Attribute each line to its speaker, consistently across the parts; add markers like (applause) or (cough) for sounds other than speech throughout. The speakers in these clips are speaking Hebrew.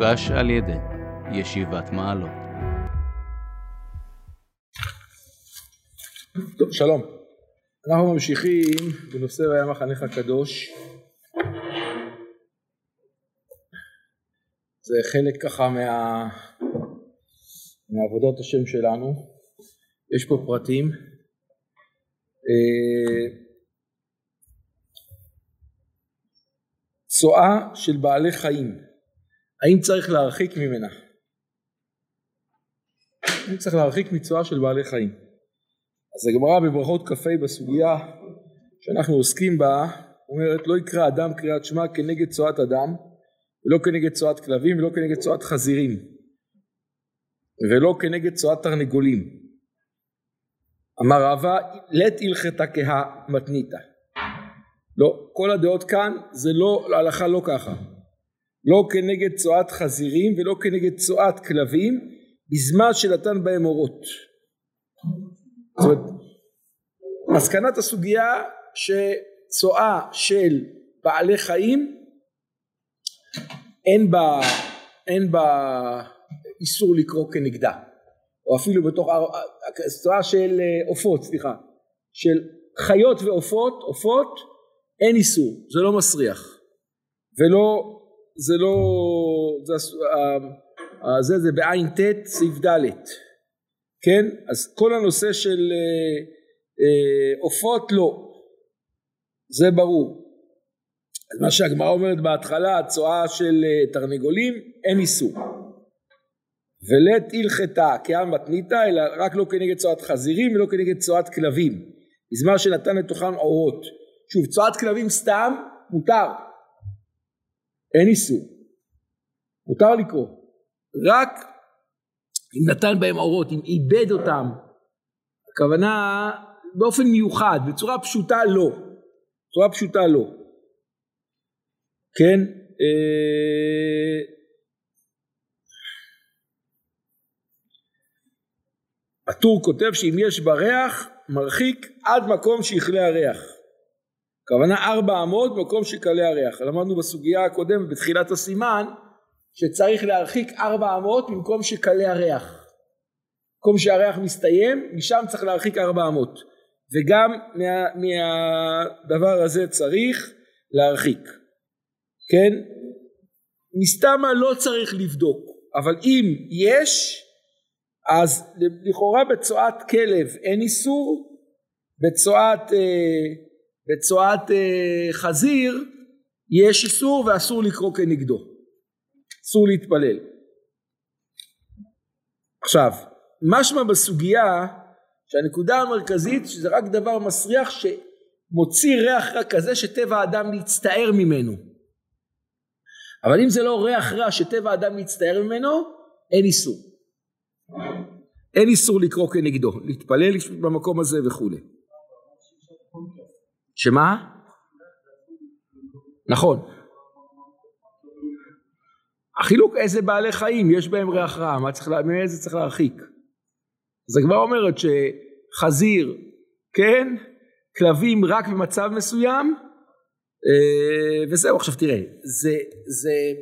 Speaker 1: מוגש על ידי ישיבת מעלות.
Speaker 2: טוב, שלום. אנחנו ממשיכים בנושא והיה מחנך הקדוש. זה חלק ככה מה... מעבודת השם שלנו. יש פה פרטים. אה, צואה של בעלי חיים, האם צריך להרחיק ממנה? האם צריך להרחיק מצואה של בעלי חיים? אז הגמרא בברכות כ"ה בסוגיה שאנחנו עוסקים בה אומרת לא יקרא אדם קריאת שמע כנגד צואת אדם ולא כנגד צואת כלבים ולא כנגד צואת חזירים ולא כנגד צואת תרנגולים אמר רבא לית הלכתה כהה מתניתא לא, כל הדעות כאן זה לא, ההלכה לא ככה. לא כנגד צואת חזירים ולא כנגד צואת כלבים בזמן שנתן בהם אורות. זאת אומרת, מסקנת הסוגיה שצואה של בעלי חיים אין בה, אין בה איסור לקרוא כנגדה או אפילו בתוך צואה של אה, עופות סליחה של חיות ועופות עופות אין איסור, זה לא מסריח ולא, זה לא, זה, אה, זה, זה בעין ט' סעיף ד', כן? אז כל הנושא של אה, אה, עופות לא, זה ברור. אז מה שהגמרא אומרת בהתחלה, הצואה של תרנגולים, אין איסור. ולית הלכתה כעם מתניתא, אלא רק לא כנגד צואת חזירים ולא כנגד צואת כלבים. בזמן שנתן לתוכן אורות. שוב, צואת כלבים סתם מותר, אין איסור, מותר לקרוא, רק אם נתן בהם אורות, אם איבד אותם, הכוונה באופן מיוחד, בצורה פשוטה לא, בצורה פשוטה לא, כן, אה... הטור כותב שאם יש בה ריח, מרחיק עד מקום שיכלה הריח. הכוונה ארבע אמות במקום שקלה הריח. למדנו בסוגיה הקודמת בתחילת הסימן שצריך להרחיק ארבע אמות במקום שקלה הריח. במקום שהריח מסתיים משם צריך להרחיק ארבע אמות וגם מה, מהדבר הזה צריך להרחיק. כן? מסתמה לא צריך לבדוק אבל אם יש אז לכאורה בצואת כלב אין איסור בצואת אה, בצואת אה, חזיר יש איסור ואסור לקרוא כנגדו. אסור להתפלל. עכשיו משמע בסוגיה שהנקודה המרכזית שזה רק דבר מסריח שמוציא ריח רע כזה שטבע האדם להצטער ממנו. אבל אם זה לא ריח רע שטבע האדם להצטער ממנו אין איסור. אין איסור לקרוא כנגדו. להתפלל במקום הזה וכולי שמה? נכון. החילוק איזה בעלי חיים יש בהם ריח רע, מה צריך, מאיזה צריך להרחיק. אז הגמרא אומרת שחזיר, כן, כלבים רק במצב מסוים, אה, וזהו עכשיו תראה, זה, זה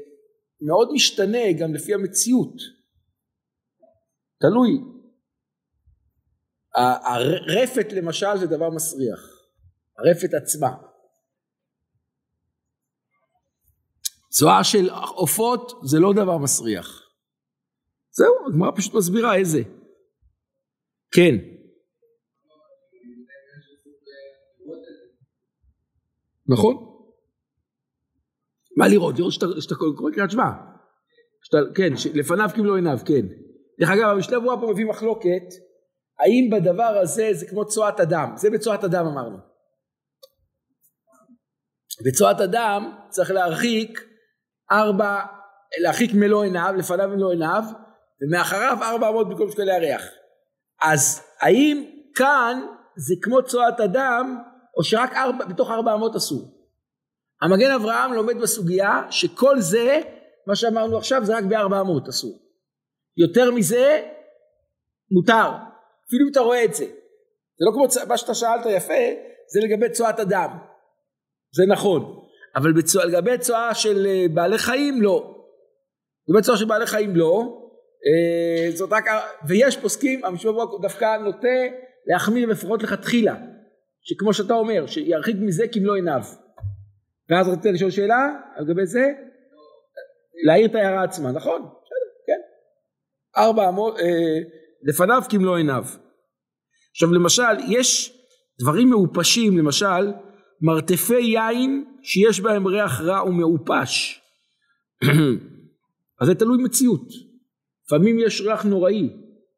Speaker 2: מאוד משתנה גם לפי המציאות, תלוי. הרפת למשל זה דבר מסריח. הרפת עצמה. צואה של עופות זה לא דבר מסריח. זהו, הגמרא פשוט מסבירה איזה. כן. נכון. מה לראות? לראות שאתה קורא קריאת שמע. כן, לפניו כמלוא עיניו, כן. דרך אגב, המשנה ברורה פה מביא מחלוקת, האם בדבר הזה זה כמו צואת אדם? זה בצואת אדם אמרנו. בצורת אדם צריך להרחיק ארבע, להרחיק מלוא עיניו, לפניו מלוא עיניו, ומאחריו ארבע אמות במקום שקלי הריח. אז האם כאן זה כמו צורת אדם, או שרק ארבע, בתוך ארבע אמות אסור? המגן אברהם לומד בסוגיה שכל זה, מה שאמרנו עכשיו, זה רק בארבע אמות אסור. יותר מזה, מותר. אפילו אם אתה רואה את זה. זה לא כמו מה שאתה שאלת יפה, זה לגבי צורת אדם. זה נכון, אבל בצוע, לגבי צואה של אה, בעלי חיים לא. לגבי צואה של בעלי חיים לא, אה, זאת רק, ויש פוסקים, המשפט דווקא נוטה להחמיר לפחות לכתחילה, שכמו שאתה אומר, שירחיק מזה כמלוא עיניו. ואז רצית לשאול שאלה לגבי זה? להעיר את ההערה עצמה, נכון? כן. ארבע אמות, אה, לפניו כמלוא עיניו. עכשיו למשל, יש דברים מעופשים, למשל, מרתפי יין שיש בהם ריח רע ומעופש. (clears throat) אז זה תלוי מציאות. לפעמים יש ריח נוראי,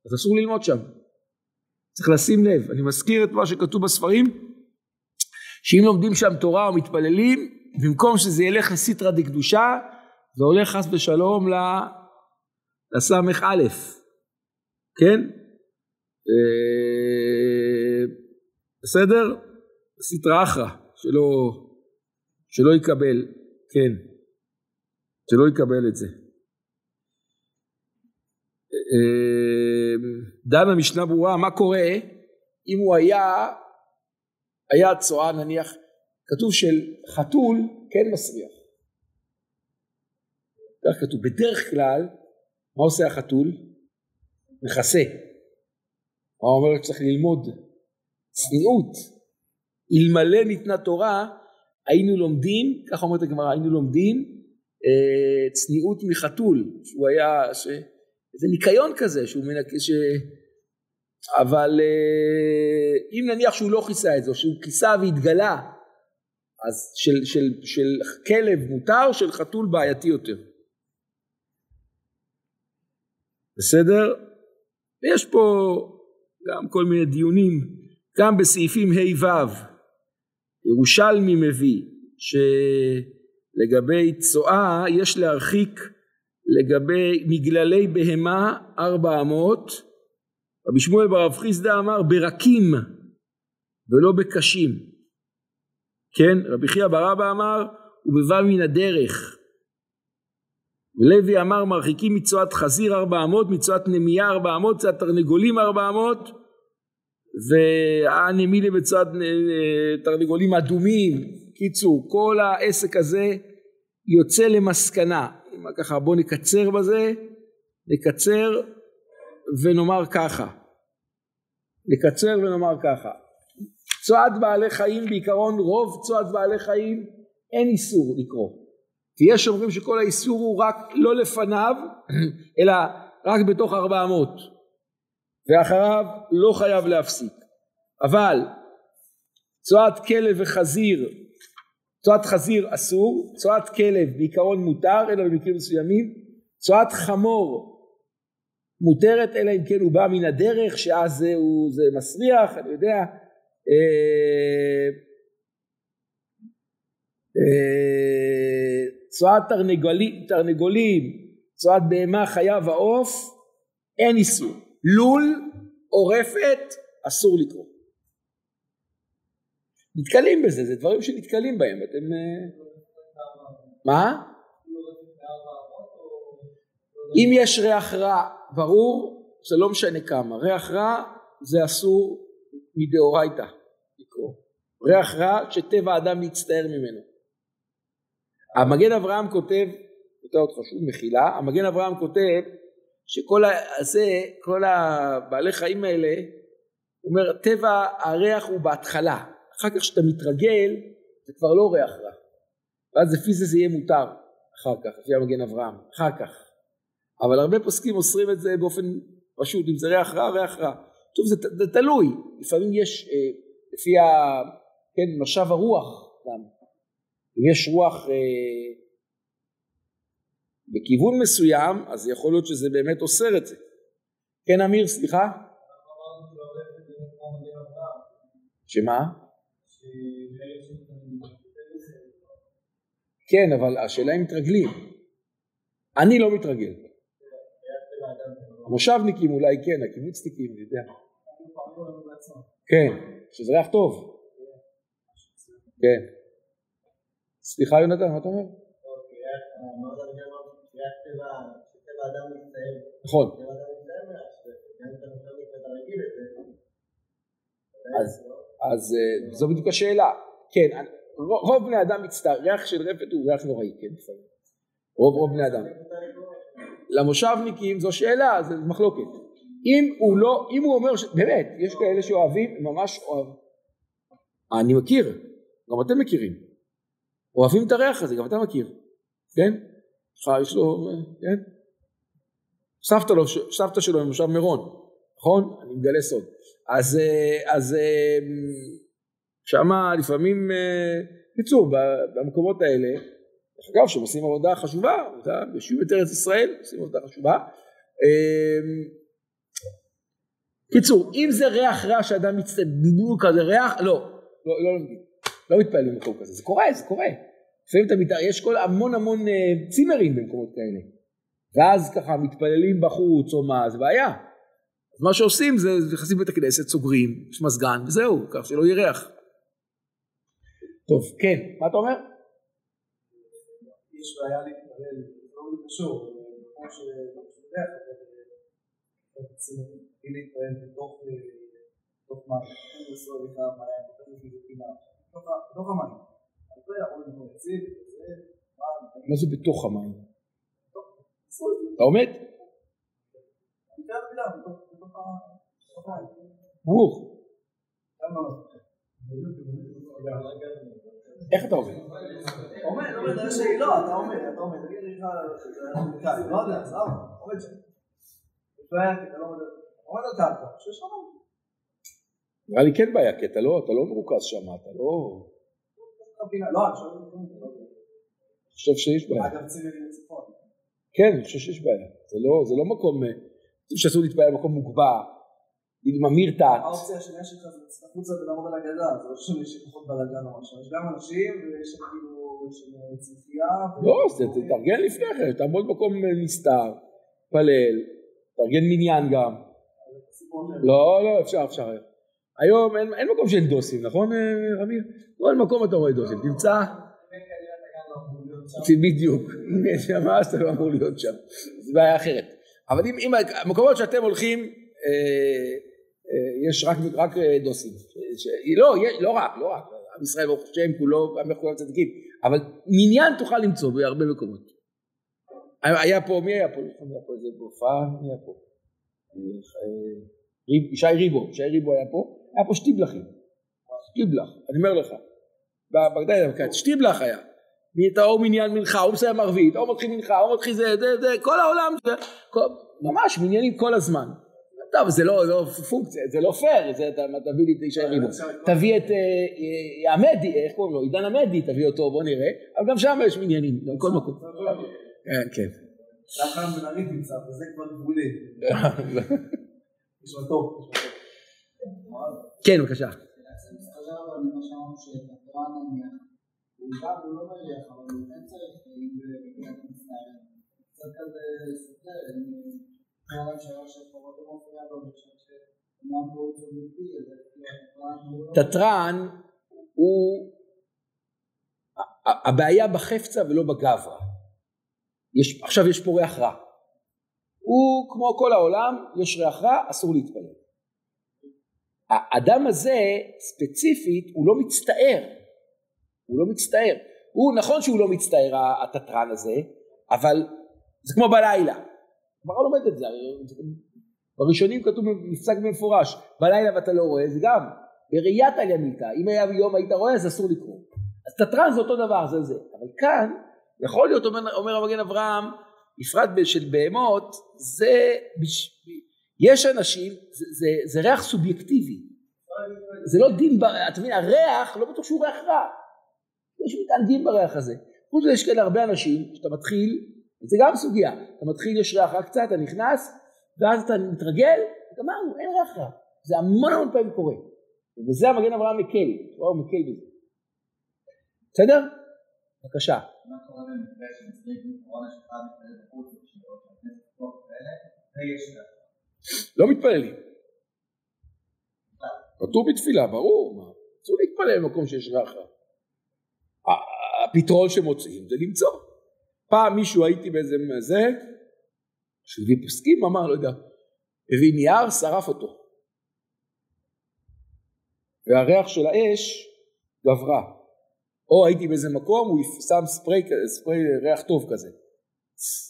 Speaker 2: אז אסור ללמוד שם. צריך לשים לב. אני מזכיר את מה שכתוב בספרים, שאם לומדים שם תורה או מתפללים, במקום שזה ילך לסיטרא דקדושה, זה הולך חס ושלום לסמך א', כן? אה, בסדר? סיטרא אחרא, שלא, שלא יקבל, כן, שלא יקבל את זה. אה, דן המשנה ברורה, מה קורה אם הוא היה, היה צואה נניח, כתוב של חתול כן מסריח. כך כתוב, בדרך כלל, מה עושה החתול? מכסה. מה אומר שצריך ללמוד? צניעות. אלמלא ניתנה תורה, היינו לומדים, ככה אומרת הגמרא, היינו לומדים אה, צניעות מחתול, שהוא היה, ש... זה ניקיון כזה, שהוא מנק... ש... אבל אה, אם נניח שהוא לא כיסה את זה, שהוא כיסה והתגלה, אז של, של, של כלב מותר, של חתול בעייתי יותר. בסדר? ויש פה גם כל מיני דיונים, גם בסעיפים ה'-ו', ירושלמי מביא שלגבי צואה יש להרחיק לגבי מגללי בהמה ארבע אמות, רבי שמואל ברב חיסדא אמר ברקים ולא בקשים, כן? רבי חייא ברבא אמר ובבא מן הדרך. ולוי אמר מרחיקים מצואת חזיר ארבע אמות, מצואת נמייה ארבע אמות, מצואת תרנגולים ארבע אמות, והנמילי בצואת אה, תרנגולים אדומים. קיצור, כל העסק הזה יוצא למסקנה. ככה בואו נקצר בזה, נקצר ונאמר ככה. נקצר ונאמר ככה. צואת בעלי חיים בעיקרון רוב צואת בעלי חיים אין איסור לקרוא. כי יש אומרים שכל האיסור הוא רק לא לפניו, אלא רק בתוך ארבע אמות, ואחריו לא חייב להפסיק. אבל צואת כלב וחזיר, צואת חזיר אסור, צואת כלב בעיקרון מותר, אלא במקרים מסוימים, צואת חמור מותרת, אלא אם כן הוא בא מן הדרך, שאז זה, הוא, זה מסריח, אני יודע. אה, אה, צואת תרנגולים, תרנגולים, צואת בהמה, חיה ועוף, אין איסור. לול או רפת, אסור לקרוא. נתקלים בזה, זה דברים שנתקלים בהם, אתם... אה, מה? אם יש ריח רע, ברור, זה לא משנה כמה. ריח רע זה אסור מדאורייתא לקרוא. ריח רע שטבע האדם להצטער ממנו. המגן אברהם כותב, כותב אותך שוב מחילה, המגן אברהם כותב שכל הזה, כל הבעלי חיים האלה, הוא אומר טבע הריח הוא בהתחלה, אחר כך כשאתה מתרגל זה כבר לא ריח רע, ואז לפי זה זה יהיה מותר אחר כך, לפי המגן אברהם, אחר כך, אבל הרבה פוסקים אוסרים את זה באופן פשוט, אם זה ריח רע, ריח רע. טוב, זה, זה תלוי, לפעמים יש, אה, לפי ה... כן, משב הרוח גם, אם יש רוח אה, בכיוון מסוים, אז יכול להיות שזה באמת אוסר את זה. כן אמיר, סליחה? שמה? כן, אבל השאלה אם מתרגלים. אני לא מתרגל. המושבניקים אולי כן, הקיבוצניקים, אני יודע. כן, שזה ריח טוב. כן. סליחה יונתן, מה אתה אומר? נכון. אז אה, זו בדיוק השאלה. כן, רוב בני אדם מצטער, ריח של רפת הוא ריח נוראי, כן. רוב רוב בני אדם. למושבניקים זו שאלה, זו מחלוקת. אם הוא לא, אם הוא אומר. באמת, יש כאלה שאוהבים, ממש אוהבים. אני מכיר, גם אתם מכירים. אוהבים את הריח הזה, גם אתה מכיר, כן? יש לו, כן? סבתא, לו, סבתא שלו ממושב מירון, נכון? אני מגלה סוד. אז, אה, אז אה, שמה לפעמים, קיצור, אה, במקומות האלה, דרך אגב, שהם עושים עבודה חשובה, יושבים את ארץ ישראל, עושים עבודה חשובה. קיצור, אם זה ריח רע שאדם מצטער, כזה ריח, לא, לא, לא לא, לא מתפעלים במקום כזה, זה קורה, זה קורה. לפעמים אתה מתאר, יש כל המון המון צימרים במקומות כאלה. ואז ככה מתפללים בחוץ או מה, זה בעיה. אז מה שעושים זה נכנסים לבית הכנסת, סוגרים, יש מזגן וזהו, כך שלא יהיה ריח. טוב, כן, מה אתה אומר?
Speaker 3: יש בעיה להתפלל, לא קשור, כמו שבריח, צריכים להתפלל בתוך מים, בתוך המים.
Speaker 2: מה זה בתוך המים? אתה עומד? ברוך. איך אתה עומד?
Speaker 3: עומד, עומד, לא, אתה עומד, אתה עומד, תגיד לי לא יודע, עומד שם. עומד על לך
Speaker 2: נראה לי כן בעיה, כי אתה לא, לא מרוכז שם, אתה לא...
Speaker 3: לא,
Speaker 2: אני חושב שיש בעיה.
Speaker 3: אגב, צימרים בצפון.
Speaker 2: כן, אני חושב שיש בעיה. זה לא, לא מקום, אני אה, חושב שאסור להתפלל במקום מוגבע, עם המירתת.
Speaker 3: האופציה השנייה שלך זה לצאת החוצה ולעמוד על הגדה, זה לא שיש פחות בלאגן או משהו, יש גם אנשים ויש שם כאילו, יש שם צמחייה.
Speaker 2: לא, תתארגן לפני כן, תעמוד במקום נסתר, תפלל, תארגן מניין גם. לא, לא, אפשר, אפשר. היום אין, אין מקום שאין דוסים, נכון אה, רמיר? כל מקום אתה רואה דוסים, תמצא בדיוק, הנה שם אז אתה לא אמור להיות שם, זו בעיה אחרת. אבל אם, אם המקומות שאתם הולכים, אה, אה, יש רק, רק אה, דוסים. ש, לא, לא רק, לא רק, עם ישראל ברוך השם כולו, עם כולם צדיקים, אבל מניין תוכל למצוא בהרבה מקומות. היה פה, מי היה פה? היה פה איזה בהופעה, מי היה פה? אה, ישי ריבו, ישי ריבו היה פה, היה פה שטיבלחים, שטיבלח, אני אומר לך, בגדל, שטיבלח היה. נהייתה או מניין מנחה, או מסיים ערבית, או מתחיל מנחה, או מתחיל זה, זה, זה, כל העולם, זה, כל, ממש מניינים כל הזמן. טוב, זה לא, לא פונקציה, זה לא פייר, זה, אתה תביא לי את איש הריבון. תביא את אה, עמדי, איך קוראים לו? עידן עמדי, תביא אותו, בוא נראה, אבל גם שם יש מניינים, בכל מקום. כן, כן.
Speaker 3: בן ארי נמצא, וזה כבר גבולי. (laughs)
Speaker 2: כן, בבקשה. תתרן הוא הבעיה בחפצה ולא בגברא. יש, עכשיו יש פה ריח רע. הוא כמו כל העולם, יש ריח רע, אסור להתפלל. האדם הזה ספציפית הוא לא מצטער, הוא לא מצטער. הוא, נכון שהוא לא מצטער התתרן הזה, אבל זה כמו בלילה. כבר לומד את זה, בראשונים כתוב נפסק במפורש, בלילה ואתה לא רואה, זה גם בראיית עליינית, אם היה יום היית רואה אז אסור לקרוא. אז תתרן זה אותו דבר, זה זה. אבל כאן, יכול להיות, אומר המגן אברהם, בפרט של בהמות, זה, יש אנשים, זה, זה, זה ריח סובייקטיבי. זה לא דין, אתה מבין, הריח, לא בטוח שהוא ריח רע. יש מתענגים בריח הזה. חוץ מזה יש כאלה הרבה אנשים שאתה מתחיל, זה גם סוגיה, אתה מתחיל יש ריח רק קצת, אתה נכנס, ואז אתה מתרגל, גמרנו, אין ריח רע. זה המון המון פעמים קורה. וזה המגן אברהם מקל, הוא מקל בזה. בסדר? בבקשה. לא מתפללים. כתוב בתפילה, ברור, אסור להתפלל במקום שיש רע. הפתרון שמוצאים זה למצוא. פעם מישהו הייתי באיזה זה, שהביא פוסקים אמר לא יודע, הביא נייר שרף אותו. והריח של האש גברה. או הייתי באיזה מקום הוא שם ספרי, ספרי ריח טוב כזה.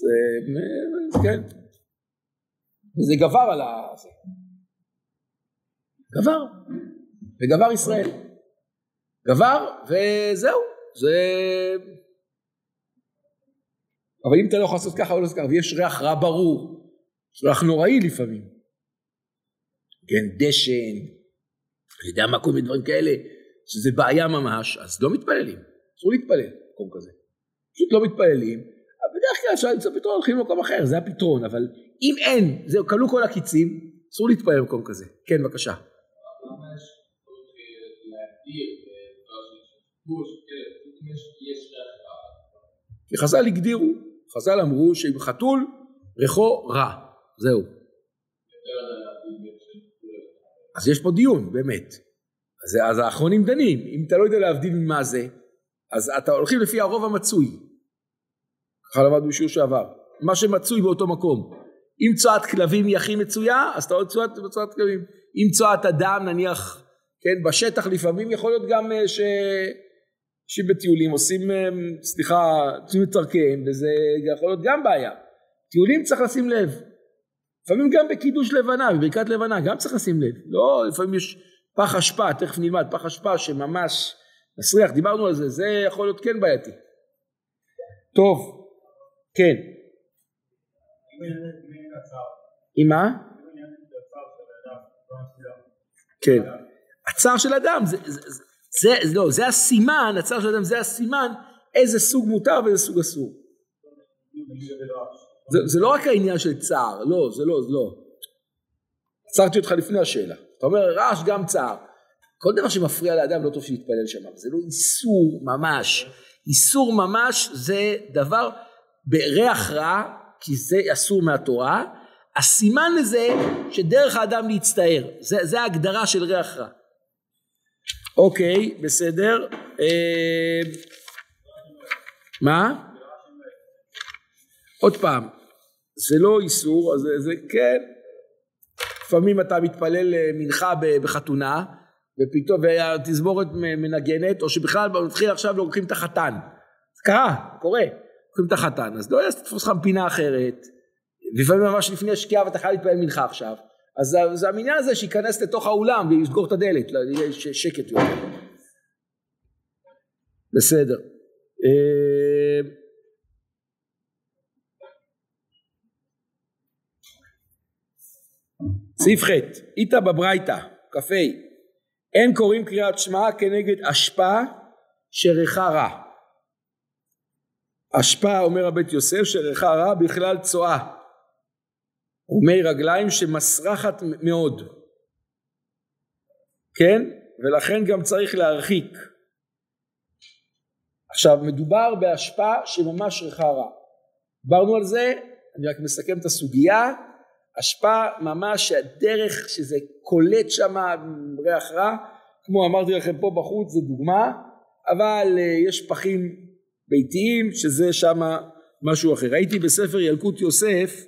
Speaker 2: זה, כן. וזה גבר על ה... גבר. וגבר ישראל. גבר וזהו. זה... אבל אם אתה לא יכול לעשות ככה או לא לעשות ככה, ויש ריח רע ברור, יש ריח נוראי לפעמים. כן, דשן, אני יודע מה כל מיני דברים כאלה, שזה בעיה ממש, אז לא מתפללים, אסור להתפלל במקום כזה. פשוט לא מתפללים, אבל בדרך כלל אפשר למצוא פתרון, הולכים למקום אחר, זה הפתרון, אבל אם אין, זהו, כלו כל הקיצים, אסור להתפלל במקום כזה. כן, בבקשה. כי חז"ל הגדירו, חז"ל אמרו שעם חתול ריחו רע, זהו. אז יש פה דיון, באמת. אז, אז האחרונים דנים, אם אתה לא יודע להבדיל ממה זה, אז אתה הולכים לפי הרוב המצוי. ככה למדנו בשיעור שעבר. מה שמצוי באותו מקום. אם צואת כלבים היא הכי מצויה, אז אתה עוד צואת, צואת כלבים. אם צואת אדם, נניח, כן, בשטח לפעמים יכול להיות גם אה, ש... שבטיולים עושים, אה, סליחה, עושים את צורכיהם, וזה יכול להיות גם בעיה. טיולים צריך לשים לב. לפעמים גם בקידוש לבנה, בברכת לבנה, גם צריך לשים לב. לא, לפעמים יש פח אשפה, תכף נלמד, פח אשפה שממש מסריח, דיברנו על זה, זה יכול להיות כן בעייתי. טוב, כן. עם מה? כן. הצער של אדם, זה, זה, זה, לא, זה הסימן, הצער של אדם זה הסימן איזה סוג מותר ואיזה סוג אסור. זה, זה לא רק העניין של צער, לא, זה לא, זה לא. עצרתי אותך לפני השאלה. אתה אומר רעש גם צער. כל דבר שמפריע לאדם לא טוב שיתפלל שם, זה לא איסור ממש. איסור ממש זה דבר בריח רע, כי זה אסור מהתורה. הסימן לזה שדרך האדם להצטער, זה, זה ההגדרה של ריח רע. אוקיי, בסדר. אה, מה? עוד פעם, זה לא איסור, אז זה, זה כן, לפעמים אתה מתפלל אה, מנחה בחתונה, ופתאום, והתזמורת מנגנת, או שבכלל מתחיל עכשיו לוקחים את החתן. זה קרה, קורה, לוקחים את החתן, אז לא יעשה תפוס לך מפינה אחרת, לפעמים ממש לפני שקיעה ואתה חייב להתפלל מנחה עכשיו, אז זה המניין הזה שייכנס לתוך האולם ויסגור את הדלת, לא, יהיה שקט יותר. בסדר. סעיף ח' איתא בברייתא, כ"ה, אין קוראים קריאת שמע כנגד אשפה שריחה רע. אשפה אומר הבית יוסף שריחה רע בכלל צואה ומי רגליים שמסרחת מאוד. כן? ולכן גם צריך להרחיק. עכשיו מדובר בהשפעה שממש ריחה רע. דיברנו על זה אני רק מסכם את הסוגיה השפעה ממש הדרך שזה קולט שם ריח רע כמו אמרתי לכם פה בחוץ זה דוגמה אבל uh, יש פחים ביתיים שזה שם משהו אחר. ראיתי בספר ילקוט יוסף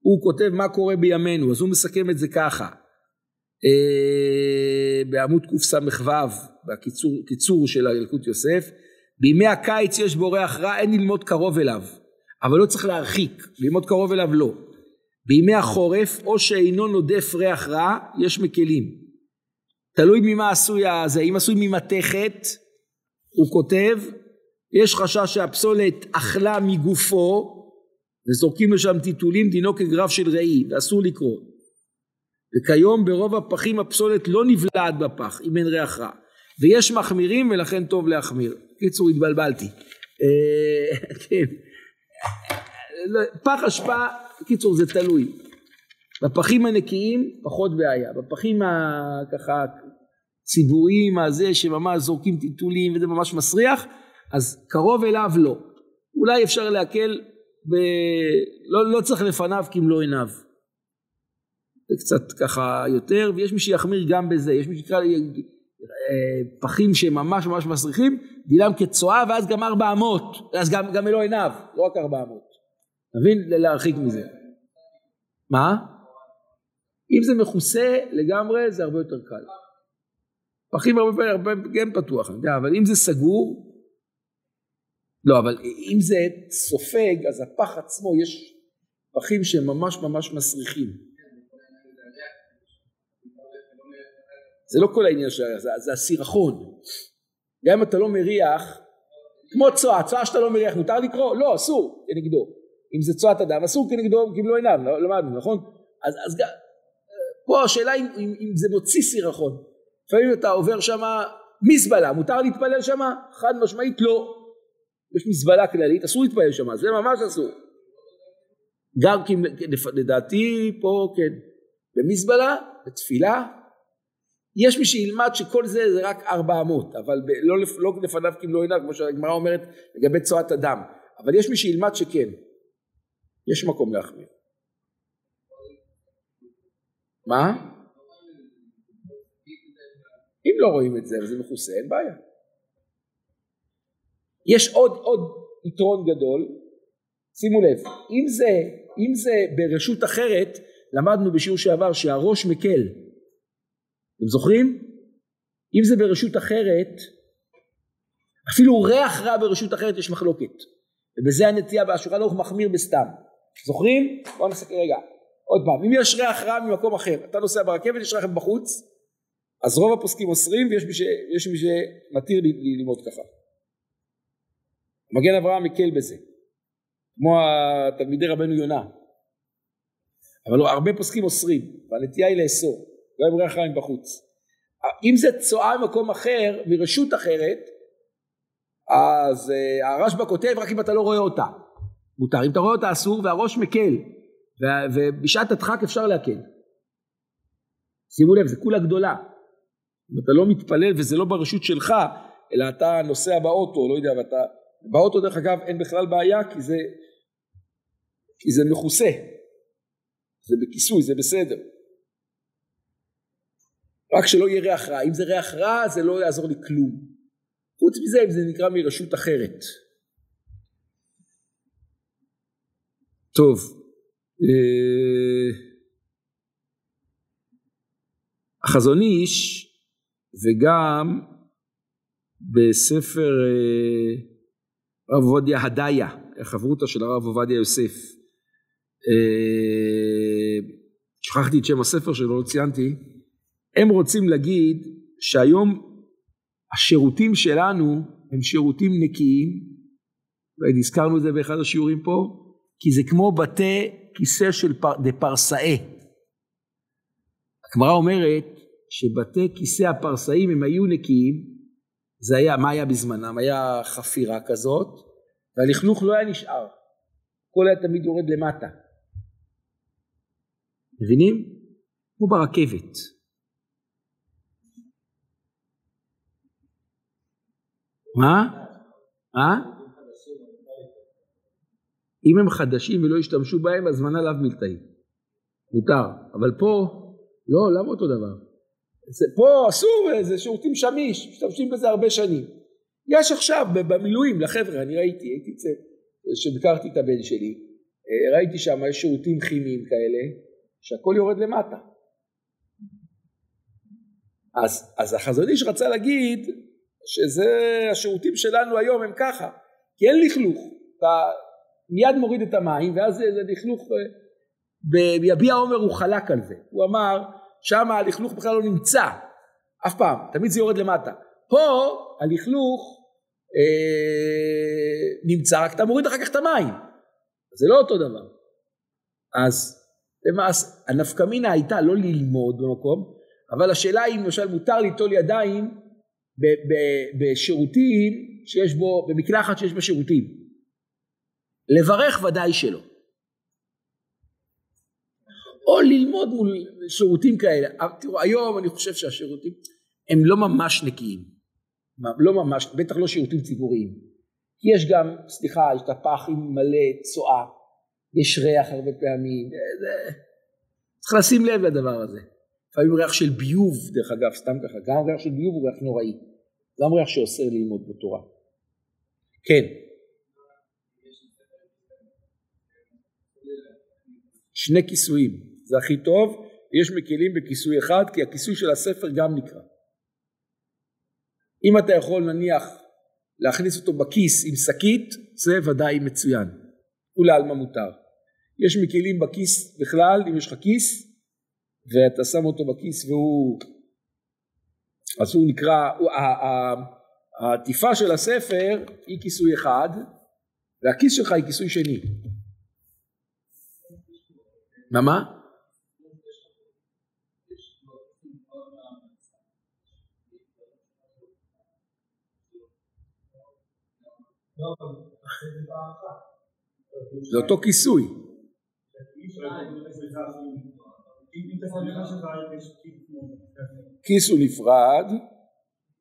Speaker 2: הוא כותב מה קורה בימינו אז הוא מסכם את זה ככה. uh, בעמוד קס"ו בקיצור של הילקוט יוסף בימי הקיץ יש בו ריח רע אין ללמוד קרוב אליו אבל לא צריך להרחיק ללמוד קרוב אליו לא בימי החורף או שאינו נודף ריח רע יש מקלים. תלוי ממה עשוי הזה. אם עשוי ממתכת הוא כותב יש חשש שהפסולת אכלה מגופו וזורקים לשם טיטולים דינו כגרף של ראי ואסור לקרוא. וכיום ברוב הפחים הפסולת לא נבלעת בפח אם אין ריח רע. ויש מחמירים ולכן טוב להחמיר. קיצור התבלבלתי. אה, כן. לא, פח אשפה קיצור זה תלוי. בפחים הנקיים פחות בעיה, בפחים הככה ציבוריים הזה שממש זורקים טיטולים וזה ממש מסריח אז קרוב אליו לא. אולי אפשר להקל ב... לא, לא צריך לפניו לא עיניו. זה קצת ככה יותר ויש מי שיחמיר גם בזה יש מי שיקרא אה, פחים שממש ממש מסריחים דילם כצואה ואז גם ארבע אמות אז גם, גם אלו עיניו לא רק ארבע אמות מבין? להרחיק מזה. מה? אם זה מכוסה לגמרי זה הרבה יותר קל. פחים הרבה פעמים הרבה גם פתוח, אני יודע, אבל אם זה סגור, לא, אבל אם זה סופג, אז הפח עצמו, יש פחים שהם ממש ממש מסריחים. זה לא כל העניין של זה, זה הסירחון. גם אם אתה לא מריח, כמו צואה, צואה שאתה לא מריח, מותר לקרוא? לא, אסור כנגדו. אם זה צואת אדם, אסור כנגדו כמלוא עיניו, לא, למדנו, נכון? אז, אז פה השאלה אם, אם, אם זה מוציא סירחון. לפעמים אתה עובר שם מזבלה, מותר להתפלל שם? חד משמעית לא. יש מזבלה כללית, אסור להתפלל שם, זה ממש אסור. גם כי לדעתי פה כן, במזבלה, בתפילה, יש מי שילמד שכל זה זה רק ארבע אמות, אבל ב, לא, לא לפניו כמלוא עיניו, כמו שהגמרא אומרת לגבי צואת אדם, אבל יש מי שילמד שכן, יש מקום להחמיר. מה? אם לא רואים את זה וזה מכוסה, אין בעיה. יש עוד, עוד יתרון גדול, שימו לב, אם זה, אם זה ברשות אחרת, למדנו בשיעור שעבר שהראש מקל. אתם זוכרים? אם זה ברשות אחרת, אפילו ריח רע ברשות אחרת יש מחלוקת. ובזה הנטייה והשולחן ערוך מחמיר בסתם. זוכרים? בואו נעשה כרגע. עוד פעם, אם יש ריח רע ממקום אחר, אתה נוסע ברכבת, יש רכב בחוץ, אז רוב הפוסקים אוסרים ויש מי, ש... מי שמתיר ללמוד ככה. מגן אברהם מקל בזה, כמו תלמידי רבנו יונה. אבל לא, הרבה פוסקים אוסרים, והנטייה היא לאסור, גם אם ריח רע מבחוץ. אם זה צואה ממקום אחר, מרשות אחרת, אז uh, הרשב"א כותב רק אם אתה לא רואה אותה. מותר, אם אתה רואה אותה אסור והראש מקל, ובשעת הדחק אפשר להקל. שימו לב, זה כולה גדולה. אם אתה לא מתפלל וזה לא ברשות שלך, אלא אתה נוסע באוטו, לא יודע, ואתה... באוטו דרך אגב אין בכלל בעיה כי זה, כי זה מכוסה, זה בכיסוי, זה בסדר. רק שלא יהיה ריח רע, אם זה ריח רע זה לא יעזור לי כלום. חוץ מזה אם זה נקרא מרשות אחרת. טוב, אה, החזון איש וגם בספר אה, רב עובדיה הדיה, החברותא של הרב עובדיה יוסף. אה, שכחתי את שם הספר שלו, לא ציינתי. הם רוצים להגיד שהיום השירותים שלנו הם שירותים נקיים, והזכרנו את זה באחד השיעורים פה, כי זה כמו בתי כיסא של פר, דה פרסאי. הגמרא אומרת שבתי כיסא הפרסאים הם היו נקיים, זה היה, מה היה בזמנם? היה חפירה כזאת, והלכלוך לא היה נשאר, הכל היה תמיד יורד למטה. מבינים? כמו ברכבת. מה? מה? אם הם חדשים ולא השתמשו בהם, אז זמן עליו מלתאי. מותר. אבל פה, לא, למה אותו דבר? זה פה אסור, זה שירותים שמיש, משתמשים בזה הרבה שנים. יש עכשיו במילואים לחבר'ה, אני ראיתי, הייתי אצל, כשביקרתי את הבן שלי, אה, ראיתי שם יש שירותים כימיים כאלה, שהכל יורד למטה. אז, אז החזון איש רצה להגיד שזה השירותים שלנו היום הם ככה, כי אין לכלוך, אתה מיד מוריד את המים ואז זה לכלוך, אה, ביביע עומר הוא חלק על זה, הוא אמר שם הלכלוך בכלל לא נמצא, אף פעם, תמיד זה יורד למטה. פה הלכלוך אה, נמצא, רק אתה מוריד אחר כך את המים. זה לא אותו דבר. אז למעשה, הנפקמינה הייתה לא ללמוד במקום, אבל השאלה היא אם למשל מותר ליטול ידיים בשירותים שיש בו, במקלחת שיש בה שירותים. לברך ודאי שלא. או ללמוד מול שירותים כאלה. תראו, היום אני חושב שהשירותים הם לא ממש נקיים. לא ממש, בטח לא שירותים ציבוריים. יש גם, סליחה, יש את הפח עם מלא צואה, יש ריח הרבה פעמים, זה... צריך לשים לב לדבר הזה. לפעמים ריח של ביוב, דרך אגב, סתם ככה, גם ריח של ביוב הוא ריח נוראי. גם ריח שאוסר ללמוד בתורה. כן. שני כיסויים. זה הכי טוב, יש מקלים בכיסוי אחד, כי הכיסוי של הספר גם נקרא. אם אתה יכול נניח להכניס אותו בכיס עם שקית, זה ודאי מצוין. כולי עלמא מותר. יש מקלים בכיס בכלל, אם יש לך כיס, ואתה שם אותו בכיס והוא, אז הוא נקרא, הוא, העטיפה של הספר היא כיסוי אחד, והכיס שלך היא כיסוי שני. מה מה? זה אותו כיסוי. כיס הוא נפרד,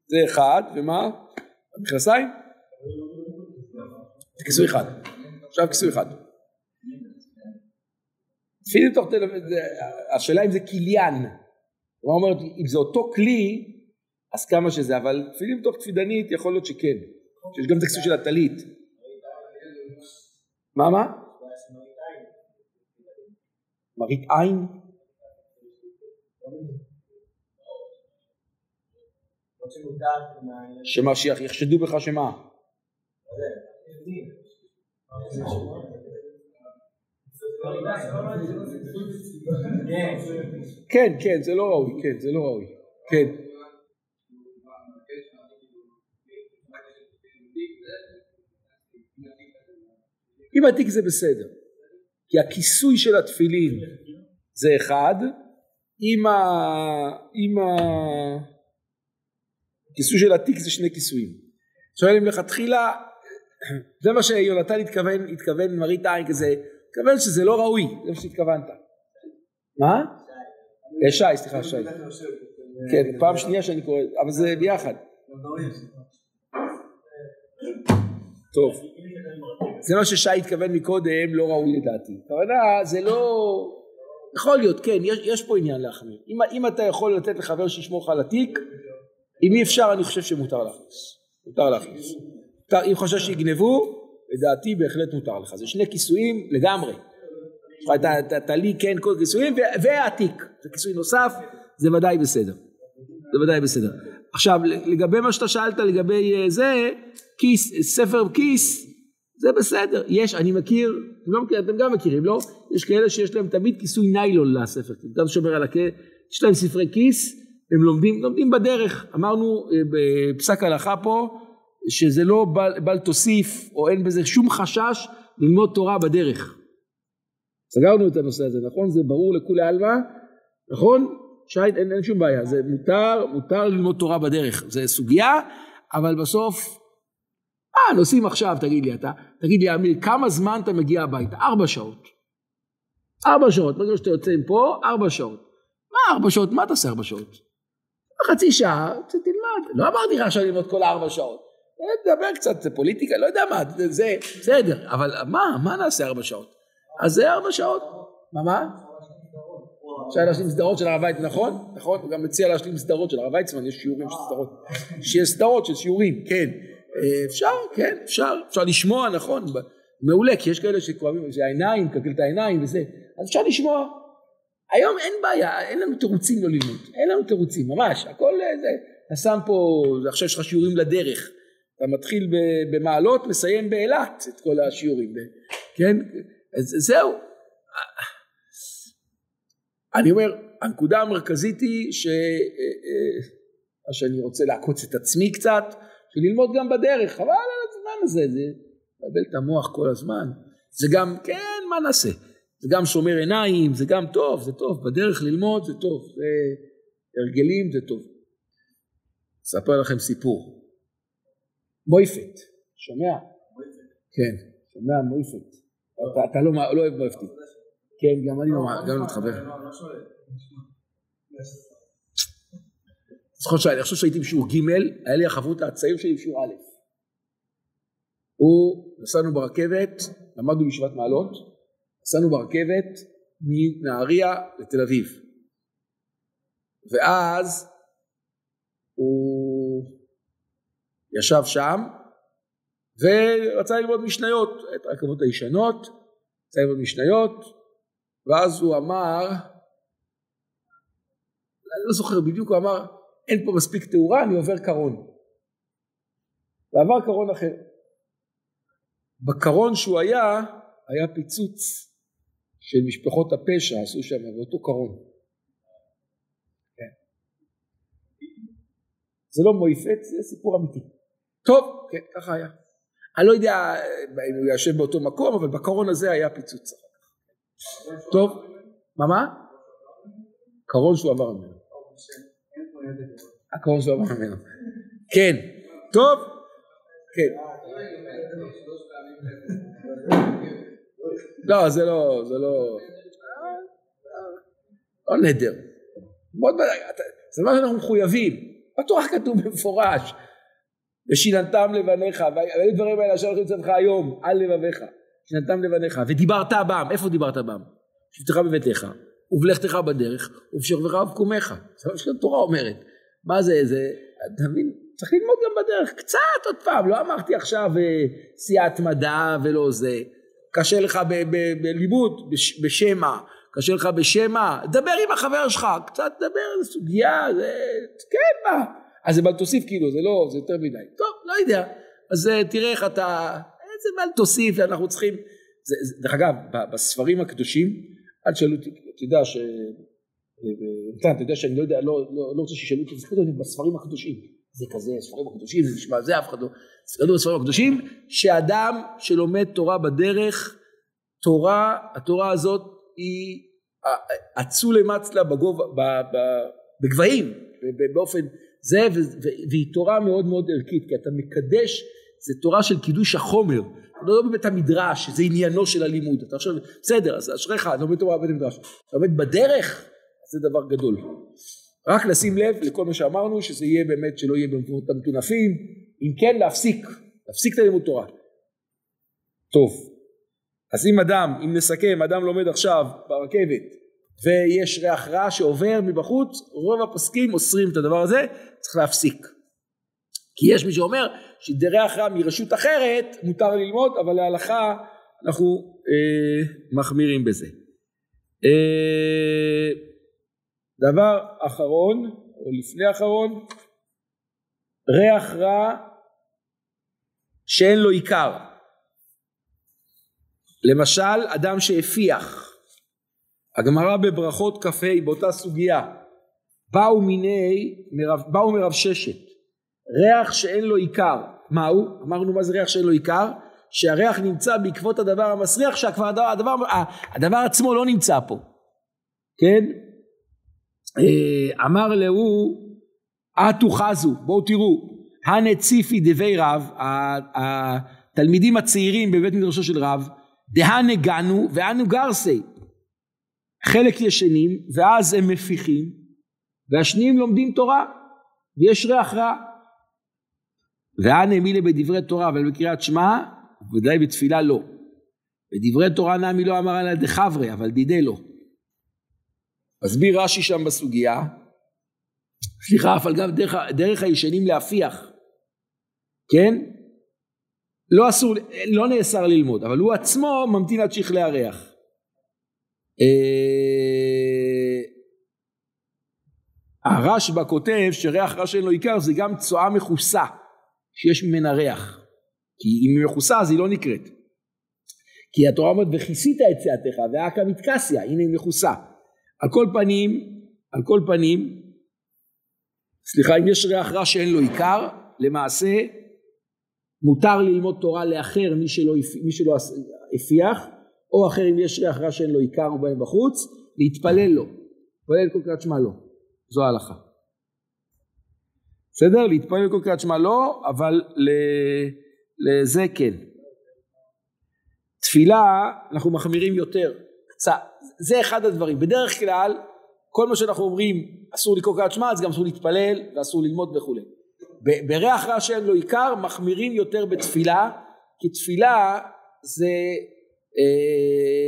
Speaker 2: זה אחד, ומה? המכנסיים? זה כיסוי אחד. עכשיו כיסוי אחד. תפילין תוך תל אביב, השאלה אם זה קיליאן. הוא אומר, אם זה אותו כלי, אז כמה שזה, אבל תפילין תוך תפידנית יכול להיות שכן. שיש גם את הכיסוי של הטלית. מה מה? מראית עין? שמה שיחשדו בך שמה? כן, כן, זה לא ראוי, כן, זה לא ראוי, כן. אם התיק זה בסדר, כי הכיסוי של התפילין זה אחד, אם, ה... אם הכיסוי של התיק זה שני כיסויים. שואל אם לכתחילה, זה מה שיונתן התכוון, התכוון מראית עין כזה, התכוון שזה לא ראוי, זה מה שהתכוונת. מה? שי, סליחה, שי. כן, פעם שנייה שאני קורא, אבל זה ביחד. טוב. זה מה ששי התכוון מקודם, לא ראוי לדעתי. הכוונה זה לא... יכול להיות, כן, יש, יש פה עניין להחמיר. אם, אם אתה יכול לתת לחבר שישמור לך על התיק, אם אי אפשר אני חושב שמותר להכניס. מותר להכניס. אם חושב שיגנבו, לדעתי בהחלט מותר לך. זה שני כיסויים לגמרי. הטלי, כן, כל כיסויים, והתיק. זה כיסוי נוסף, זה ודאי בסדר. זה ודאי בסדר. עכשיו, לגבי מה שאתה שאלת לגבי אה, זה, כיס, ספר כיס, זה בסדר, יש, אני מכיר, לא מכיר, אתם גם מכירים, לא? יש כאלה שיש להם תמיד כיסוי ניילון לספר, גם שומר על הכ... יש להם ספרי כיס, הם לומדים, לומדים בדרך, אמרנו אה, בפסק הלכה פה, שזה לא בל, בל תוסיף, או אין בזה שום חשש ללמוד תורה בדרך. סגרנו את הנושא הזה, נכון? זה ברור לכולי עלמא, נכון? שי, אין, אין שום בעיה, זה מותר, מותר ללמוד תורה בדרך, זה סוגיה, אבל בסוף אה, נוסעים עכשיו, תגיד לי אתה, תגיד לי אמיר, כמה זמן אתה מגיע הביתה? ארבע שעות. ארבע שעות, ברגע שאתה יוצא מפה, ארבע שעות. מה ארבע שעות? מה אתה עושה ארבע שעות? חצי שעה, תלמד. לא אמרתי לך עכשיו ללמוד כל הארבע שעות. נדבר קצת פוליטיקה, לא יודע מה, זה בסדר, אבל מה, מה נעשה ארבע שעות? אז זה ארבע שעות. מה, מה? אפשר להשלים סדרות של הרב ויצמן, נכון? נכון? הוא גם מציע להשלים סדרות של הרב ויצמן, יש שיעורים של סדרות. שיש סדרות של שיעורים, כן. אה, אפשר, כן, אפשר, אפשר לשמוע, נכון, מעולה, כי יש כאלה שכואבים, זה העיניים, קלקל את העיניים וזה, אז אפשר לשמוע. היום אין בעיה, אין לנו תירוצים לא ללמוד, אין לנו תירוצים, ממש, הכל אה, זה, אתה שם פה, עכשיו יש לך שיעורים לדרך, אתה מתחיל במעלות, מסיים באילת את כל השיעורים, כן, אז זהו. אני אומר, הנקודה המרכזית היא ש... אה, מה שאני רוצה לעקוץ את עצמי קצת, וללמוד גם בדרך, חבל על הזמן הזה, זה מבלבל את המוח כל הזמן. זה גם, כן, מה נעשה? זה גם שומר עיניים, זה גם טוב, זה טוב, בדרך ללמוד זה טוב, זה הרגלים זה טוב. אספר לכם סיפור. מויפת, שומע? כן, שומע מויפת. אתה, אתה לא, לא אוהב מויפתי. כן, גם אני לא, לא מתחבר. זוכר שאני חושב שהייתי בשיעור ג', היה לי החברות הצעיר שלי בשיעור א'. הוא, נסענו ברכבת, למדנו בישיבת מעלות, נסענו ברכבת מנהריה לתל אביב. ואז הוא ישב שם ורצה ללמוד משניות, את הרכבות הישנות, רצה ללמוד משניות, ואז הוא אמר, אני לא זוכר בדיוק, הוא אמר, אין פה מספיק תאורה, אני עובר קרון. ועבר קרון אחר. בקרון שהוא היה, היה פיצוץ של משפחות הפשע, עשו שם באותו קרון. כן. זה לא מויפט, זה סיפור אמיתי. טוב, כן, ככה היה. אני לא יודע אם הוא יושב באותו מקום, אבל בקרון הזה היה פיצוץ. טוב, מה מה? קרון שהוא עבר ממנו. הקרון שהוא עבר ממנו. כן, טוב, כן. לא, זה לא, זה לא, לא נדר. זה מה שאנחנו מחויבים. בתורה כתוב במפורש, ושיננתם לבניך, והיו דברים האלה אשר הולכים לצדך היום, על לבביך, שיננתם לבניך, ודיברת בם, איפה דיברת בם? שבתך בביתך, ובלכתך בדרך, ובשכבך ובקומך. זה מה שהתורה אומרת. מה זה, זה, אתה מבין? צריך ללמוד גם בדרך, קצת עוד פעם, לא אמרתי עכשיו סיעת מדע ולא זה. קשה לך בלימוד, בשמע, קשה לך בשמע, דבר עם החבר שלך, קצת דבר על סוגיה, זה, כן מה, אז זה בל תוסיף כאילו, זה לא, זה יותר מדי, טוב, לא יודע, אז תראה איך אתה, איזה בל תוסיף, אנחנו צריכים, זה, זה, דרך אגב, בספרים הקדושים, אל תשאלו אותי, אתה יודע ש... אתה יודע שאני לא יודע, לא, לא, לא רוצה שישאלו אותי, זה כתוב בספרים הקדושים, זה כזה, ספרים הקדושים, זה נשמע, זה אף אחד לא, כתוב בספרים הקדושים, שאדם שלומד תורה בדרך, תורה, התורה הזאת היא אצולי מצלה בגובה, בגבהים, באופן זה, והיא תורה מאוד מאוד ערכית, כי אתה מקדש, זה תורה של קידוש החומר, לא בבית המדרש, שזה עניינו של הלימוד, אתה עכשיו, בסדר, אז אשריך, אתה לומד תורה בבית המדרש, אתה לומד בדרך, זה דבר גדול. רק לשים לב לכל מה שאמרנו, שזה יהיה באמת, שלא יהיה במקומות המטונפים, אם כן להפסיק, להפסיק את הלימוד תורה. טוב, אז אם אדם, אם נסכם, אדם לומד עכשיו ברכבת ויש ריח רע שעובר מבחוץ, רוב הפוסקים אוסרים את הדבר הזה, צריך להפסיק. כי יש מי שאומר שריח רע מרשות אחרת מותר ללמוד, אבל להלכה אנחנו אה, מחמירים בזה. אה, דבר אחרון, או לפני אחרון, ריח רע שאין לו עיקר. למשל, אדם שהפיח. הגמרא בברכות כ"ה באותה סוגיה, באו מיני, באו מרב ששת, ריח שאין לו עיקר. מהו? אמרנו מה זה ריח שאין לו עיקר? שהריח נמצא בעקבות הדבר המסריח, שהדבר הדבר, הדבר עצמו לא נמצא פה. כן? אה, אמר להו, אתו חזו, בואו תראו, הנציפי דבי רב, התלמידים הצעירים בבית מדרשו של רב, דהן הגענו ואנו גרסי. חלק ישנים ואז הם מפיחים והשניים לומדים תורה ויש ריח רע. ואנה מילה בדברי תורה אבל בקריאת שמע ודאי בתפילה לא. בדברי תורה נמי לא אמר עליה דחברי אבל דידי לא. מסביר רש"י שם בסוגיה סליחה על גב דרך, דרך הישנים להפיח כן לא אסור, לא נאסר ללמוד, אבל הוא עצמו ממתין עד שיכלה הריח. אה, הרשב"א כותב שריח רע שאין לו עיקר זה גם צואה מכוסה שיש ממנה ריח. כי אם היא מכוסה אז היא לא נקראת. כי התורה אומרת וכיסית את צאתך ואכא מתקסיה, הנה היא מכוסה. על כל פנים, על כל פנים, סליחה, אם יש ריח רע שאין לו עיקר, למעשה מותר ללמוד תורה לאחר מי שלא, מי שלא הפיח, או אחר אם יש ריח רע שאין לו עיקר ובהם בחוץ, להתפלל לו. להתפלל כל קריאת שמע לא. זו ההלכה. בסדר? להתפלל כל קריאת שמע לא, אבל לזה כן. תפילה אנחנו מחמירים יותר, קצת. זה אחד הדברים. בדרך כלל, כל מה שאנחנו אומרים אסור לקרוא קריאת שמע, אז גם אסור להתפלל ואסור ללמוד וכולי. בריח רע שאין לו עיקר מחמירים יותר בתפילה כי תפילה זה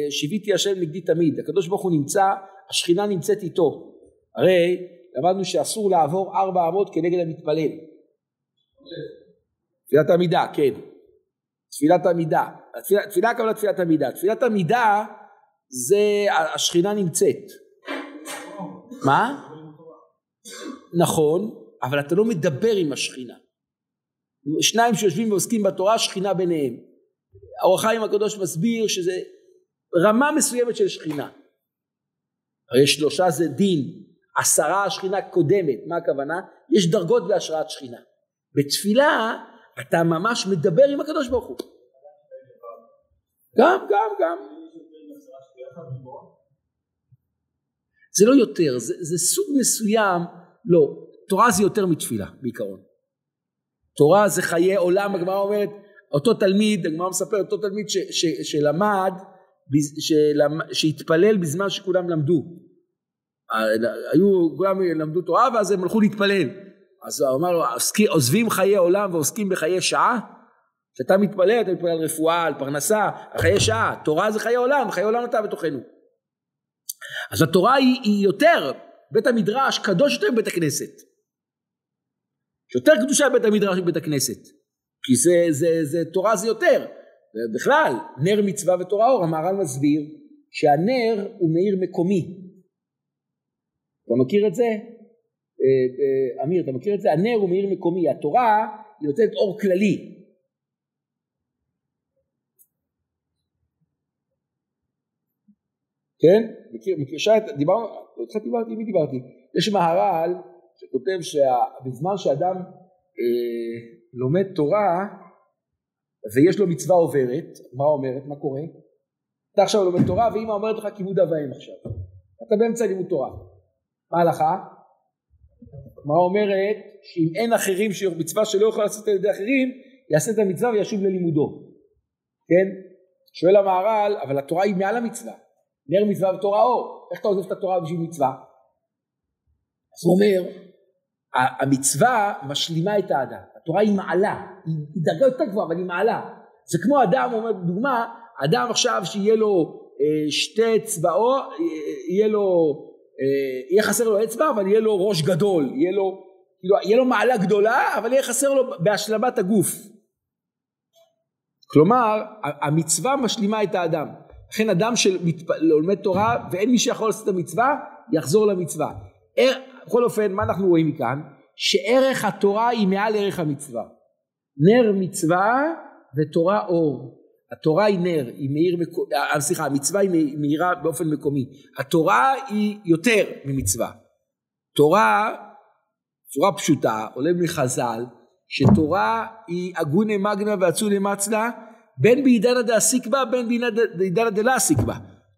Speaker 2: שיוויתי השם נגדי תמיד. הקדוש ברוך הוא נמצא השכינה נמצאת איתו. הרי למדנו שאסור לעבור ארבע אמות כנגד המתפלל. תפילת עמידה כן. תפילת עמידה תפילה, תפילה הכוונה תפילת עמידה תפילת עמידה זה השכינה נמצאת. מה? נכון אבל אתה לא מדבר עם השכינה. שניים שיושבים ועוסקים בתורה, שכינה ביניהם. האור החיים הקדוש מסביר שזה רמה מסוימת של שכינה. הרי שלושה זה דין, עשרה השכינה קודמת, מה הכוונה? יש דרגות בהשראת שכינה. בתפילה אתה ממש מדבר עם הקדוש ברוך הוא. גם, גם, גם. זה לא יותר, זה, זה סוג מסוים, לא, תורה זה יותר מתפילה בעיקרון. תורה זה חיי עולם, הגמרא אומרת, אותו תלמיד, הגמרא מספר, אותו תלמיד ש, ש, שלמד, שהתפלל בזמן שכולם למדו. היו, כולם למדו תורה ואז הם הלכו להתפלל. אז הוא אמר לו, עוזבים חיי עולם ועוסקים בחיי שעה? כשאתה מתפלל, אתה מתפלל על רפואה, על פרנסה, על חיי שעה. תורה זה חיי עולם, חיי עולם אתה בתוכנו. אז התורה היא, היא יותר, בית המדרש קדוש יותר מבית הכנסת. יותר קדושה בית המדרש מבית הכנסת. כי זה, זה, זה, תורה זה יותר. בכלל, נר מצווה ותורה אור, המהר"ל מסביר שהנר הוא מאיר מקומי. אתה מכיר את זה? אה, אה, אמיר, אתה מכיר את זה? הנר הוא מאיר מקומי, התורה היא נותנת אור כללי. כן? מכיר, מכיר, שי, דיברנו, איתך דיברתי, מי דיברתי? יש מהר"ל שכותב שבזמן שאדם אה, לומד תורה ויש לו מצווה עוברת, מה אומרת? מה קורה? אתה עכשיו לומד תורה ואמא אומרת לך כיבוד אב ואם עכשיו. אתה באמצע לימוד תורה. מה ההלכה? מה אומרת? שאם אין אחרים מצווה שלא יכול לעשות על ידי אחרים, יעשה את המצווה וישוב ללימודו. כן? שואל המהר"ל, אבל התורה היא מעל המצווה. נר מצווה ותורה אור. איך אתה עוזב את התורה בשביל מצווה? אז הוא אומר, המצווה משלימה את האדם. התורה היא מעלה, היא דרגה יותר גבוהה, אבל היא מעלה. זה כמו אדם, אומר, דוגמה, אדם עכשיו שיהיה לו אה, שתי אצבעות, אה, יהיה לו אה, יהיה חסר לו אצבע אבל יהיה לו ראש גדול, יהיה לו, כאילו, יהיה לו מעלה גדולה אבל יהיה חסר לו בהשלמת הגוף. כלומר המצווה משלימה את האדם. לכן אדם שלומד תורה ואין מי שיכול לעשות את המצווה יחזור למצווה. בכל אופן מה אנחנו רואים מכאן? שערך התורה היא מעל ערך המצווה. נר מצווה ותורה אור. התורה היא נר, היא מאיר, אה, סליחה, המצווה היא מאירה באופן מקומי. התורה היא יותר ממצווה. תורה, צורה פשוטה, עולה מחז"ל, שתורה היא אגונה מגנה ואצולה מצלה, בין בעידנא דעסיק בה, בין בעידנא דלעסיק בה.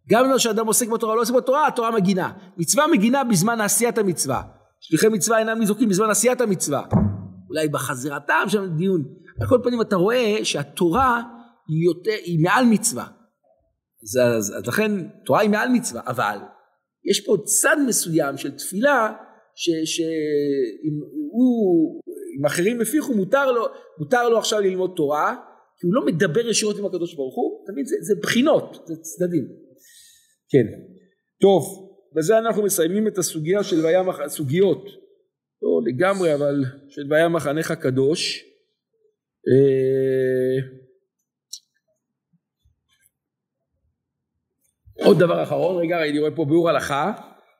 Speaker 2: גם אם שאדם עוסק בתורה לא עוסק בתורה, התורה מגינה. מצווה מגינה בזמן עשיית המצווה. שליחי מצווה אינם ניזוקים בזמן עשיית המצווה. אולי בחזרתם שם דיון. על כל פנים אתה רואה שהתורה היא, יותר, היא מעל מצווה. אז, אז, אז לכן תורה היא מעל מצווה, אבל יש פה צד מסוים של תפילה שאם הוא, אם אחרים הפיחו מותר לו, מותר לו עכשיו ללמוד תורה כי הוא לא מדבר ישירות עם הקדוש ברוך הוא, תמיד זה, זה בחינות, זה צדדים. כן, טוב, בזה אנחנו מסיימים את הסוגיה של והיה מח... הסוגיות, לא לגמרי אבל של והיה מחנך קדוש. אה... עוד דבר אחרון, רגע, אני רואה פה ביאור הלכה,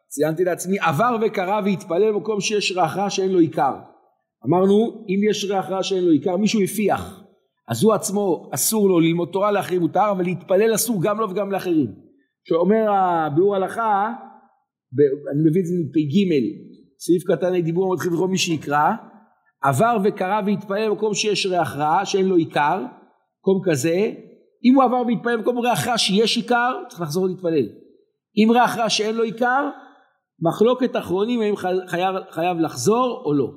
Speaker 2: ציינתי לעצמי, עבר וקרא והתפלל במקום שיש ריח רע שאין לו עיקר. אמרנו, אם יש ריח רע שאין לו עיקר, מישהו הפיח, אז הוא עצמו אסור לו ללמוד תורה לאחרים מותר, אבל להתפלל אסור גם לו וגם לאחרים. שאומר הביאור הלכה, אני מביא את זה מפ"ג, סעיף קטן דיבור מתחיל לכל מי שיקרא, עבר וקרא והתפלל במקום שיש ריח רע, שאין לו עיקר, מקום כזה, אם הוא עבר והתפלל במקום ריח רע שיש עיקר, צריך לחזור להתפלל. אם ריח רע שאין לו עיקר, מחלוקת אחרונים האם חייב, חייב לחזור או לא.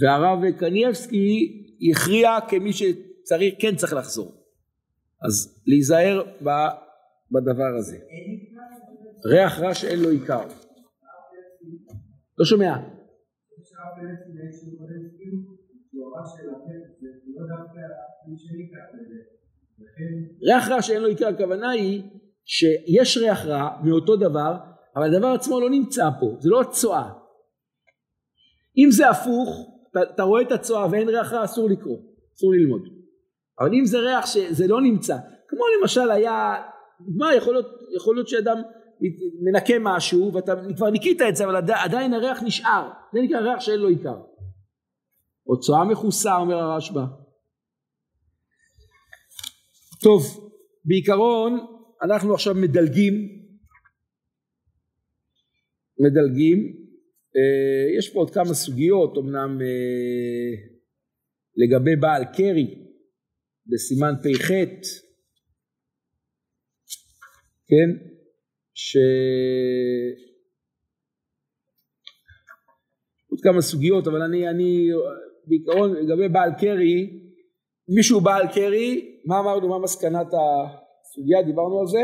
Speaker 2: והרב קניאבסקי הכריע כמי שצריך, כן צריך לחזור. אז להיזהר בדבר הזה. ריח רע שאין לו עיקר. לא שומע. ריח רע שאין לו עיקר הכוונה היא שיש ריח רע מאותו דבר אבל הדבר עצמו לא נמצא פה זה לא הצואה אם זה הפוך אתה, אתה רואה את הצואה ואין ריח רע אסור לקרוא אסור ללמוד אבל אם זה ריח שזה לא נמצא כמו למשל היה דוגמה יכול להיות, יכול להיות שאדם מנקה משהו ואתה כבר ניקית את זה אבל עדיין הריח נשאר. זה נקרא ריח שאין לו עיקר. הוצאה מכוסה אומר הרשב"א. טוב, בעיקרון אנחנו עכשיו מדלגים, מדלגים, אה, יש פה עוד כמה סוגיות, אמנם אה, לגבי בעל קרי בסימן פ"ח, כן, ש... עוד כמה סוגיות, אבל אני, אני בעיקרון לגבי בעל קרי, מישהו בעל קרי, מה אמרנו, מה מסקנת הסוגיה, דיברנו על זה?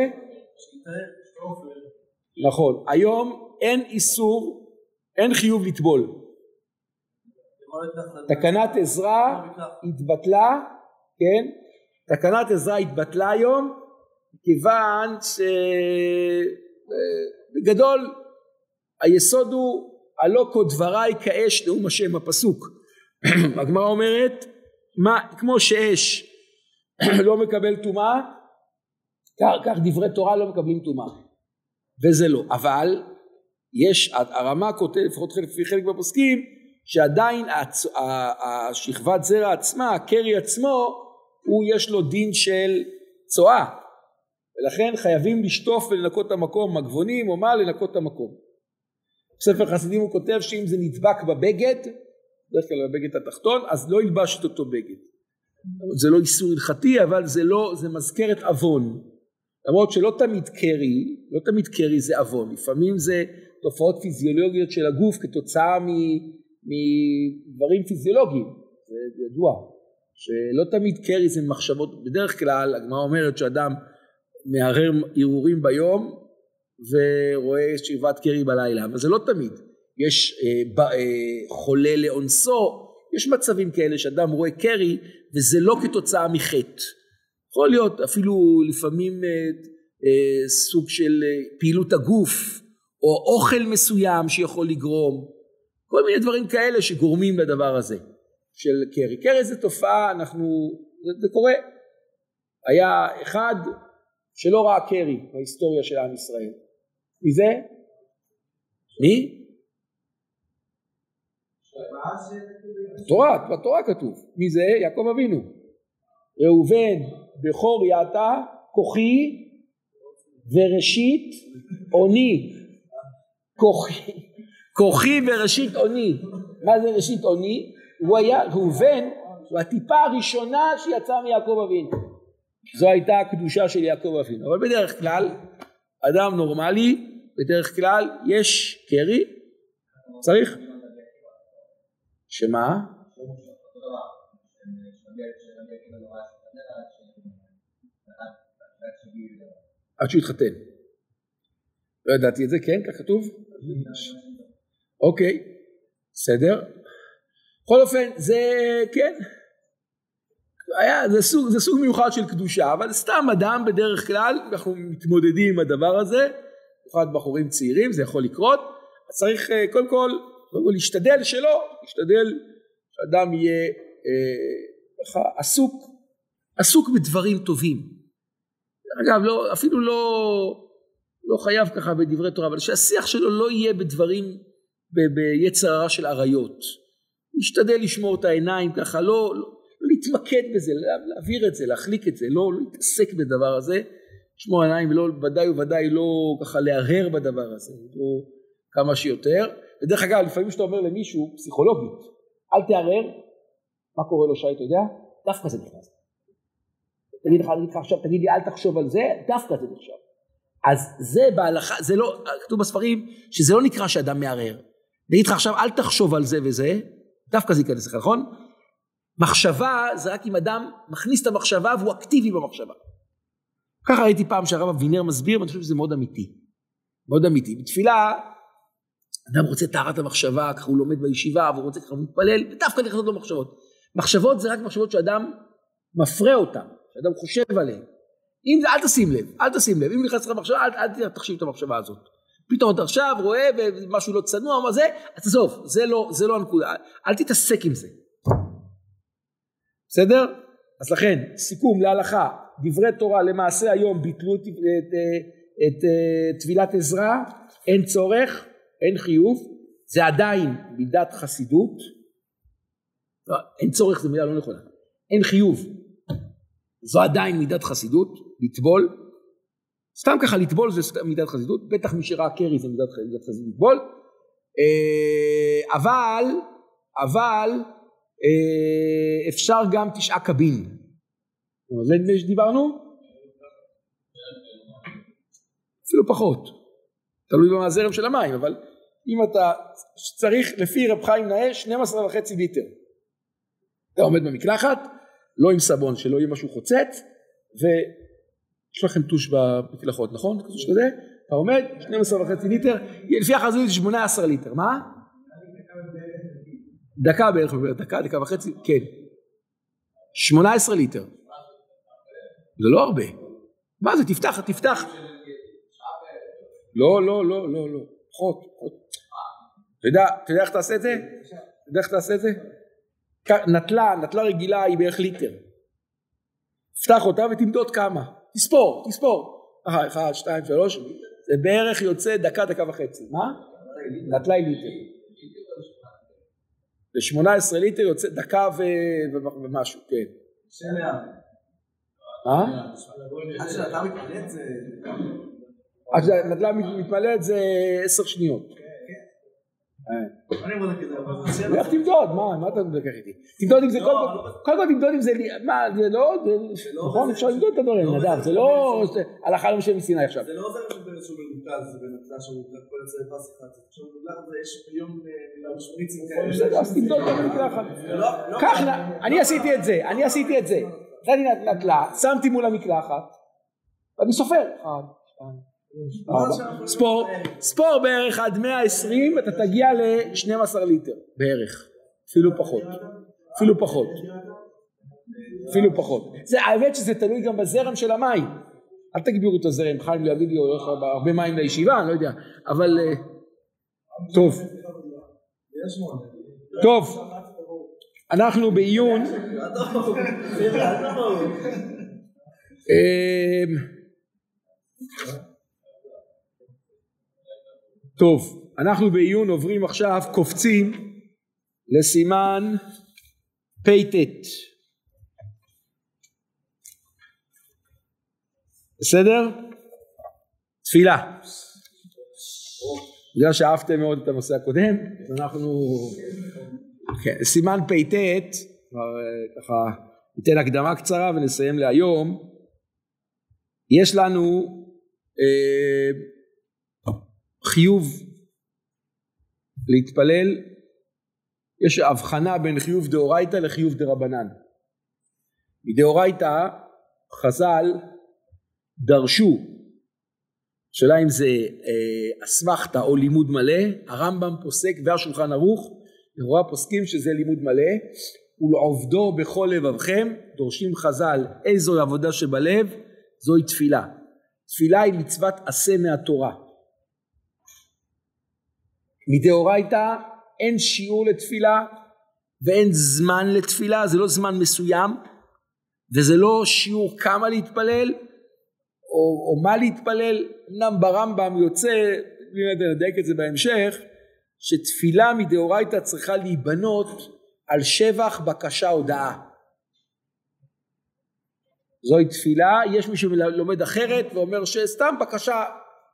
Speaker 2: נכון, היום אין איסור, אין חיוב לטבול. תקנת עזרא התבטלה, כן? תקנת עזרא התבטלה היום, כיוון שבגדול היסוד הוא הלא כה דבריי כאש נאום השם הפסוק. (clears throat) הגמרא אומרת מה, כמו שאש (clears throat) לא מקבל טומאה, כך, כך דברי תורה לא מקבלים טומאה. וזה לא. אבל יש, הרמה כותב, לפחות לפי חלק מהפוסקים, שעדיין הצ... השכבת זרע עצמה, הקרי עצמו, הוא יש לו דין של צואה. ולכן חייבים לשטוף ולנקות את המקום, מגבונים או מה, לנקות את המקום. בספר חסידים הוא כותב שאם זה נדבק בבגד, בדרך כלל בבגד התחתון, אז לא ילבש את אותו בגד. זה לא איסור הלכתי, אבל זה לא, זה מזכרת עוון. למרות שלא תמיד קרי, לא תמיד קרי זה עוון, לפעמים זה תופעות פיזיולוגיות של הגוף כתוצאה מדברים פיזיולוגיים, זה ידוע, שלא תמיד קרי זה מחשבות, בדרך כלל הגמרא אומרת שאדם מהרהר הרהורים ביום ורואה שאיבת קרי בלילה, אבל זה לא תמיד, יש אה, ב, אה, חולה לאונסו, יש מצבים כאלה שאדם רואה קרי וזה לא כתוצאה מחטא, יכול להיות אפילו לפעמים אה, אה, סוג של אה, פעילות הגוף או אוכל מסוים שיכול לגרום, כל מיני דברים כאלה שגורמים לדבר הזה של קרי. קרי זה תופעה, אנחנו, זה, זה קורה. היה אחד שלא ראה קרי בהיסטוריה של עם ישראל. מי זה? מי? בתורה, בתורה כתוב. מי זה? יעקב אבינו. ראובן בכור יעתה כוחי וראשית אוני. כוחי וראשית אוני. מה זה ראשית אוני? הוא היה ראובן, הוא הטיפה הראשונה שיצאה מיעקב אבינו. זו הייתה הקדושה של יעקב אבינו. אבל בדרך כלל, אדם נורמלי, בדרך כלל יש קרי, צריך. שמה? עד שהוא יתחתן. לא ידעתי את זה, כן? כך כתוב? אוקיי, בסדר. בכל אופן, זה כן, היה, זה, סוג, זה סוג מיוחד של קדושה, אבל סתם אדם בדרך כלל, אנחנו מתמודדים עם הדבר הזה, במיוחד בחורים צעירים, זה יכול לקרות, אז צריך אה, קודם כל, קודם כל להשתדל שלא, להשתדל שאדם יהיה ככה אה, עסוק, עסוק בדברים טובים. אגב, לא, אפילו לא, לא חייב ככה בדברי תורה, אבל שהשיח שלו לא יהיה בדברים, ביצר הרע של אריות. להשתדל לשמור את העיניים ככה, לא, לא להתמקד בזה, להעביר את זה, להחליק את זה, לא, לא להתעסק בדבר הזה, לשמור עיניים ולא, ודאי וודאי לא ככה להרהר בדבר הזה, לא כמה שיותר. ודרך אגב, לפעמים כשאתה אומר למישהו, פסיכולוגית, אל תערער, מה קורה לו שי, אתה יודע? דווקא זה נכנס. תגיד לך, אני לך עכשיו, תגיד לי, אל תחשוב על זה, דווקא זה נחשב. אז זה בהלכה, זה לא, כתוב בספרים, שזה לא נקרא שאדם מערער. נגיד לך עכשיו, אל תחשוב על זה וזה, דווקא זה ייכנס לך, נכון? מחשבה זה רק אם אדם מכניס את המחשבה והוא אקטיבי במחשבה. ככה ראיתי פעם שהרב אבינר מסביר, ואני חושב שזה מאוד אמיתי. מאוד אמיתי. בתפילה, אדם רוצה טהרת המחשבה, ככה הוא לומד בישיבה, והוא רוצה ככה, הוא מתפלל, ודווקא נכנסות לו מחשבות. מחשבות זה רק מחשבות שאדם מפרה אותן. שאדם חושב עליהם. אם זה, אל תשים לב, אל תשים לב, אם נכנס לך מחשבה, אל, אל תחשיב את המחשבה הזאת. פתאום אתה עכשיו רואה ומשהו לא צנוע, מה זה, תעזוב, זה לא, זה לא הנקודה, אל תתעסק עם זה. בסדר? אז לכן, סיכום להלכה, דברי תורה למעשה היום ביטלו את, את, את, את טבילת עזרא, אין צורך, אין חיוב, זה עדיין מידת חסידות, לא, אין צורך זו מילה לא נכונה, אין חיוב. זו עדיין מידת חסידות, לטבול. סתם ככה לטבול זה מידת חסידות, בטח מי שראה קרי זה מידת, חסידות לטבול. אה, אבל, אבל אפשר גם תשעה קבין. זה נדמה שדיברנו? אפילו פחות. תלוי במהזרם של המים, אבל אם אתה צריך לפי רב חיים נאה 12 וחצי ליטר. אתה עומד במקלחת, לא עם סבון, שלא יהיה משהו חוצץ, ויש לכם טוש במקלחות, נכון? כזה? אתה עומד, 12 וחצי ליטר, לפי החזוי זה 18 ליטר, מה? דקה בערך, דקה, דקה וחצי, כן. 18 ליטר. זה לא הרבה. מה זה, תפתח, תפתח. לא, לא, לא, לא, לא. פחות, פחות. אתה יודע, אתה יודע איך תעשה את זה? אתה יודע איך תעשה את זה? נטלה, נטלה רגילה היא בערך ליטר. פתח אותה ותמדוד כמה. תספור, תספור. אחת, שתיים, שלוש. זה בערך יוצא דקה, דקה וחצי. מה? נטלה היא ליטר. ל-18 ליטר יוצא דקה ו... ומשהו, כן.
Speaker 3: מה? עד שאתה מתמלאת זה...
Speaker 2: עד שהנדל"ן מתמלאת זה עשר שניות. לך תמדוד, מה, אתה מתווכח איתי? תמדוד אם זה, קודם כל תמדוד אם זה, מה, זה לא, נכון, אפשר למדוד את הדברים, נדב, זה לא הלכה למשה מסיני עכשיו.
Speaker 3: זה לא עוזר שהוא מרוכז, זה בנתלה שהוא כל יוצא פס אחד, עכשיו יש יום משפריצים כאלה.
Speaker 2: אז תמדוד גם. קח, אני עשיתי את זה, אני עשיתי את זה. נתתי נטלה, שמתי מול המקלחת, ואני סופר, אחד, שתיים. ספור, ספור בערך עד 120 אתה תגיע ל-12 ליטר בערך, אפילו פחות, אפילו פחות, אפילו פחות. זה האמת שזה תלוי גם בזרם של המים, אל תגבירו את הזרם, חיים יגיד לי הולך הרבה מים לישיבה, אני לא יודע, אבל אה, טוב, טוב, אנחנו בעיון (laughs) טוב, אנחנו בעיון עוברים עכשיו, קופצים לסימן פט. בסדר? תפילה. בגלל שאהבתם מאוד את הנושא הקודם, אז אנחנו... כן, סימן פט, כבר ככה ניתן הקדמה קצרה ונסיים להיום. יש לנו אה, חיוב להתפלל, יש הבחנה בין חיוב דאורייתא לחיוב דרבנן. מדאורייתא חז"ל דרשו, שאלה אם זה אה, אסמכתא או לימוד מלא, הרמב"ם פוסק והשולחן ערוך, לכאורה פוסקים שזה לימוד מלא, ולעובדו בכל לבבכם, דורשים חז"ל איזוהי עבודה שבלב, זוהי תפילה. תפילה היא מצוות עשה מהתורה. מדאורייתא אין שיעור לתפילה ואין זמן לתפילה, זה לא זמן מסוים וזה לא שיעור כמה להתפלל או, או מה להתפלל, אמנם ברמב"ם יוצא, נדייק את זה בהמשך, שתפילה מדאורייתא צריכה להיבנות על שבח, בקשה, הודאה. זוהי תפילה, יש מי שלומד אחרת ואומר שסתם בקשה,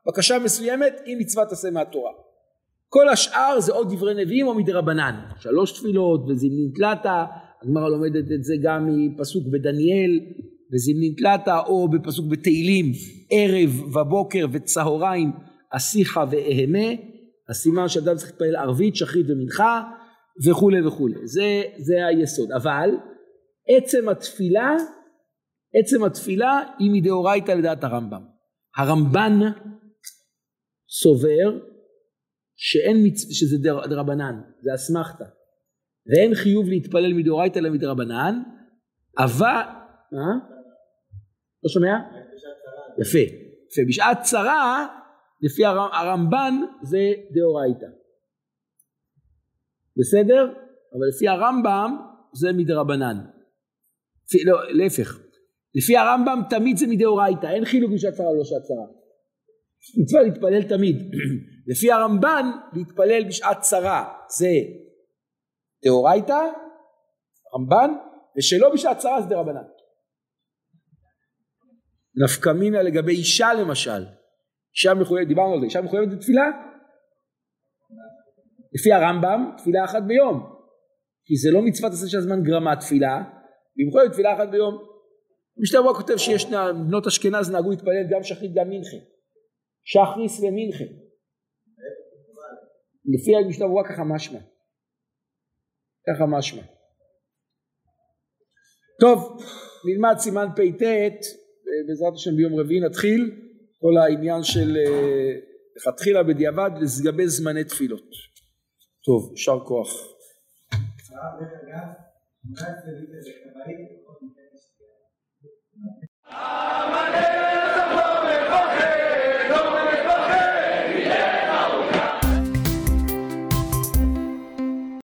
Speaker 2: בקשה מסוימת היא מצוות עשה מהתורה. כל השאר זה עוד דברי נביאים או מדרבנן. שלוש תפילות וזמנין תלתא, הגמרא לומדת את זה גם מפסוק בדניאל וזמנין תלתא, או בפסוק בתהילים, ערב ובוקר וצהריים אסיחה ואהמה, הסימן שאדם צריך להתפלל ערבית, שחרית ומנחה וכולי וכולי. זה, זה היסוד. אבל עצם התפילה, עצם התפילה היא מדאורייתא לדעת הרמב"ם. הרמב"ן סובר שאין מצ... שזה דרבנן, זה אסמכתא. ואין חיוב להתפלל מדאורייתא אלא מדרבנן, אבל... מה? לא שומע? יפה. יפה. בשעת צרה, לפי הרמב"ן זה דאורייתא. בסדר? אבל לפי הרמב"ם זה מדרבנן. לא, להפך. לפי הרמב"ם תמיד זה מדאורייתא, אין חילוק בשעת צרה או לא שעת צרה. מצווה להתפלל תמיד. לפי הרמב"ן להתפלל בשעת צרה זה דאורייתא רמב"ן, ושלא בשעת צרה זה דרבנן. נפקא מינה לגבי אישה למשל, אישה מחויבת, דיברנו על זה, אישה מחויבת בתפילה? לפי הרמב"ם, תפילה אחת ביום, כי זה לא מצוות עשה של הזמן גרמה תפילה, והיא מחויבת תפילה אחת ביום. משתבוע כותב שיש בנות אשכנז נהגו להתפלל גם שחרית גם מנחה, שחריס ומנחה. לפי המשתבוע ככה משמע. ככה משמע. טוב, נלמד סימן פט, בעזרת השם ביום רביעי נתחיל כל העניין של לכתחילה בדיעבד לגבי זמני תפילות. טוב, יישר כוח.
Speaker 3: Amen.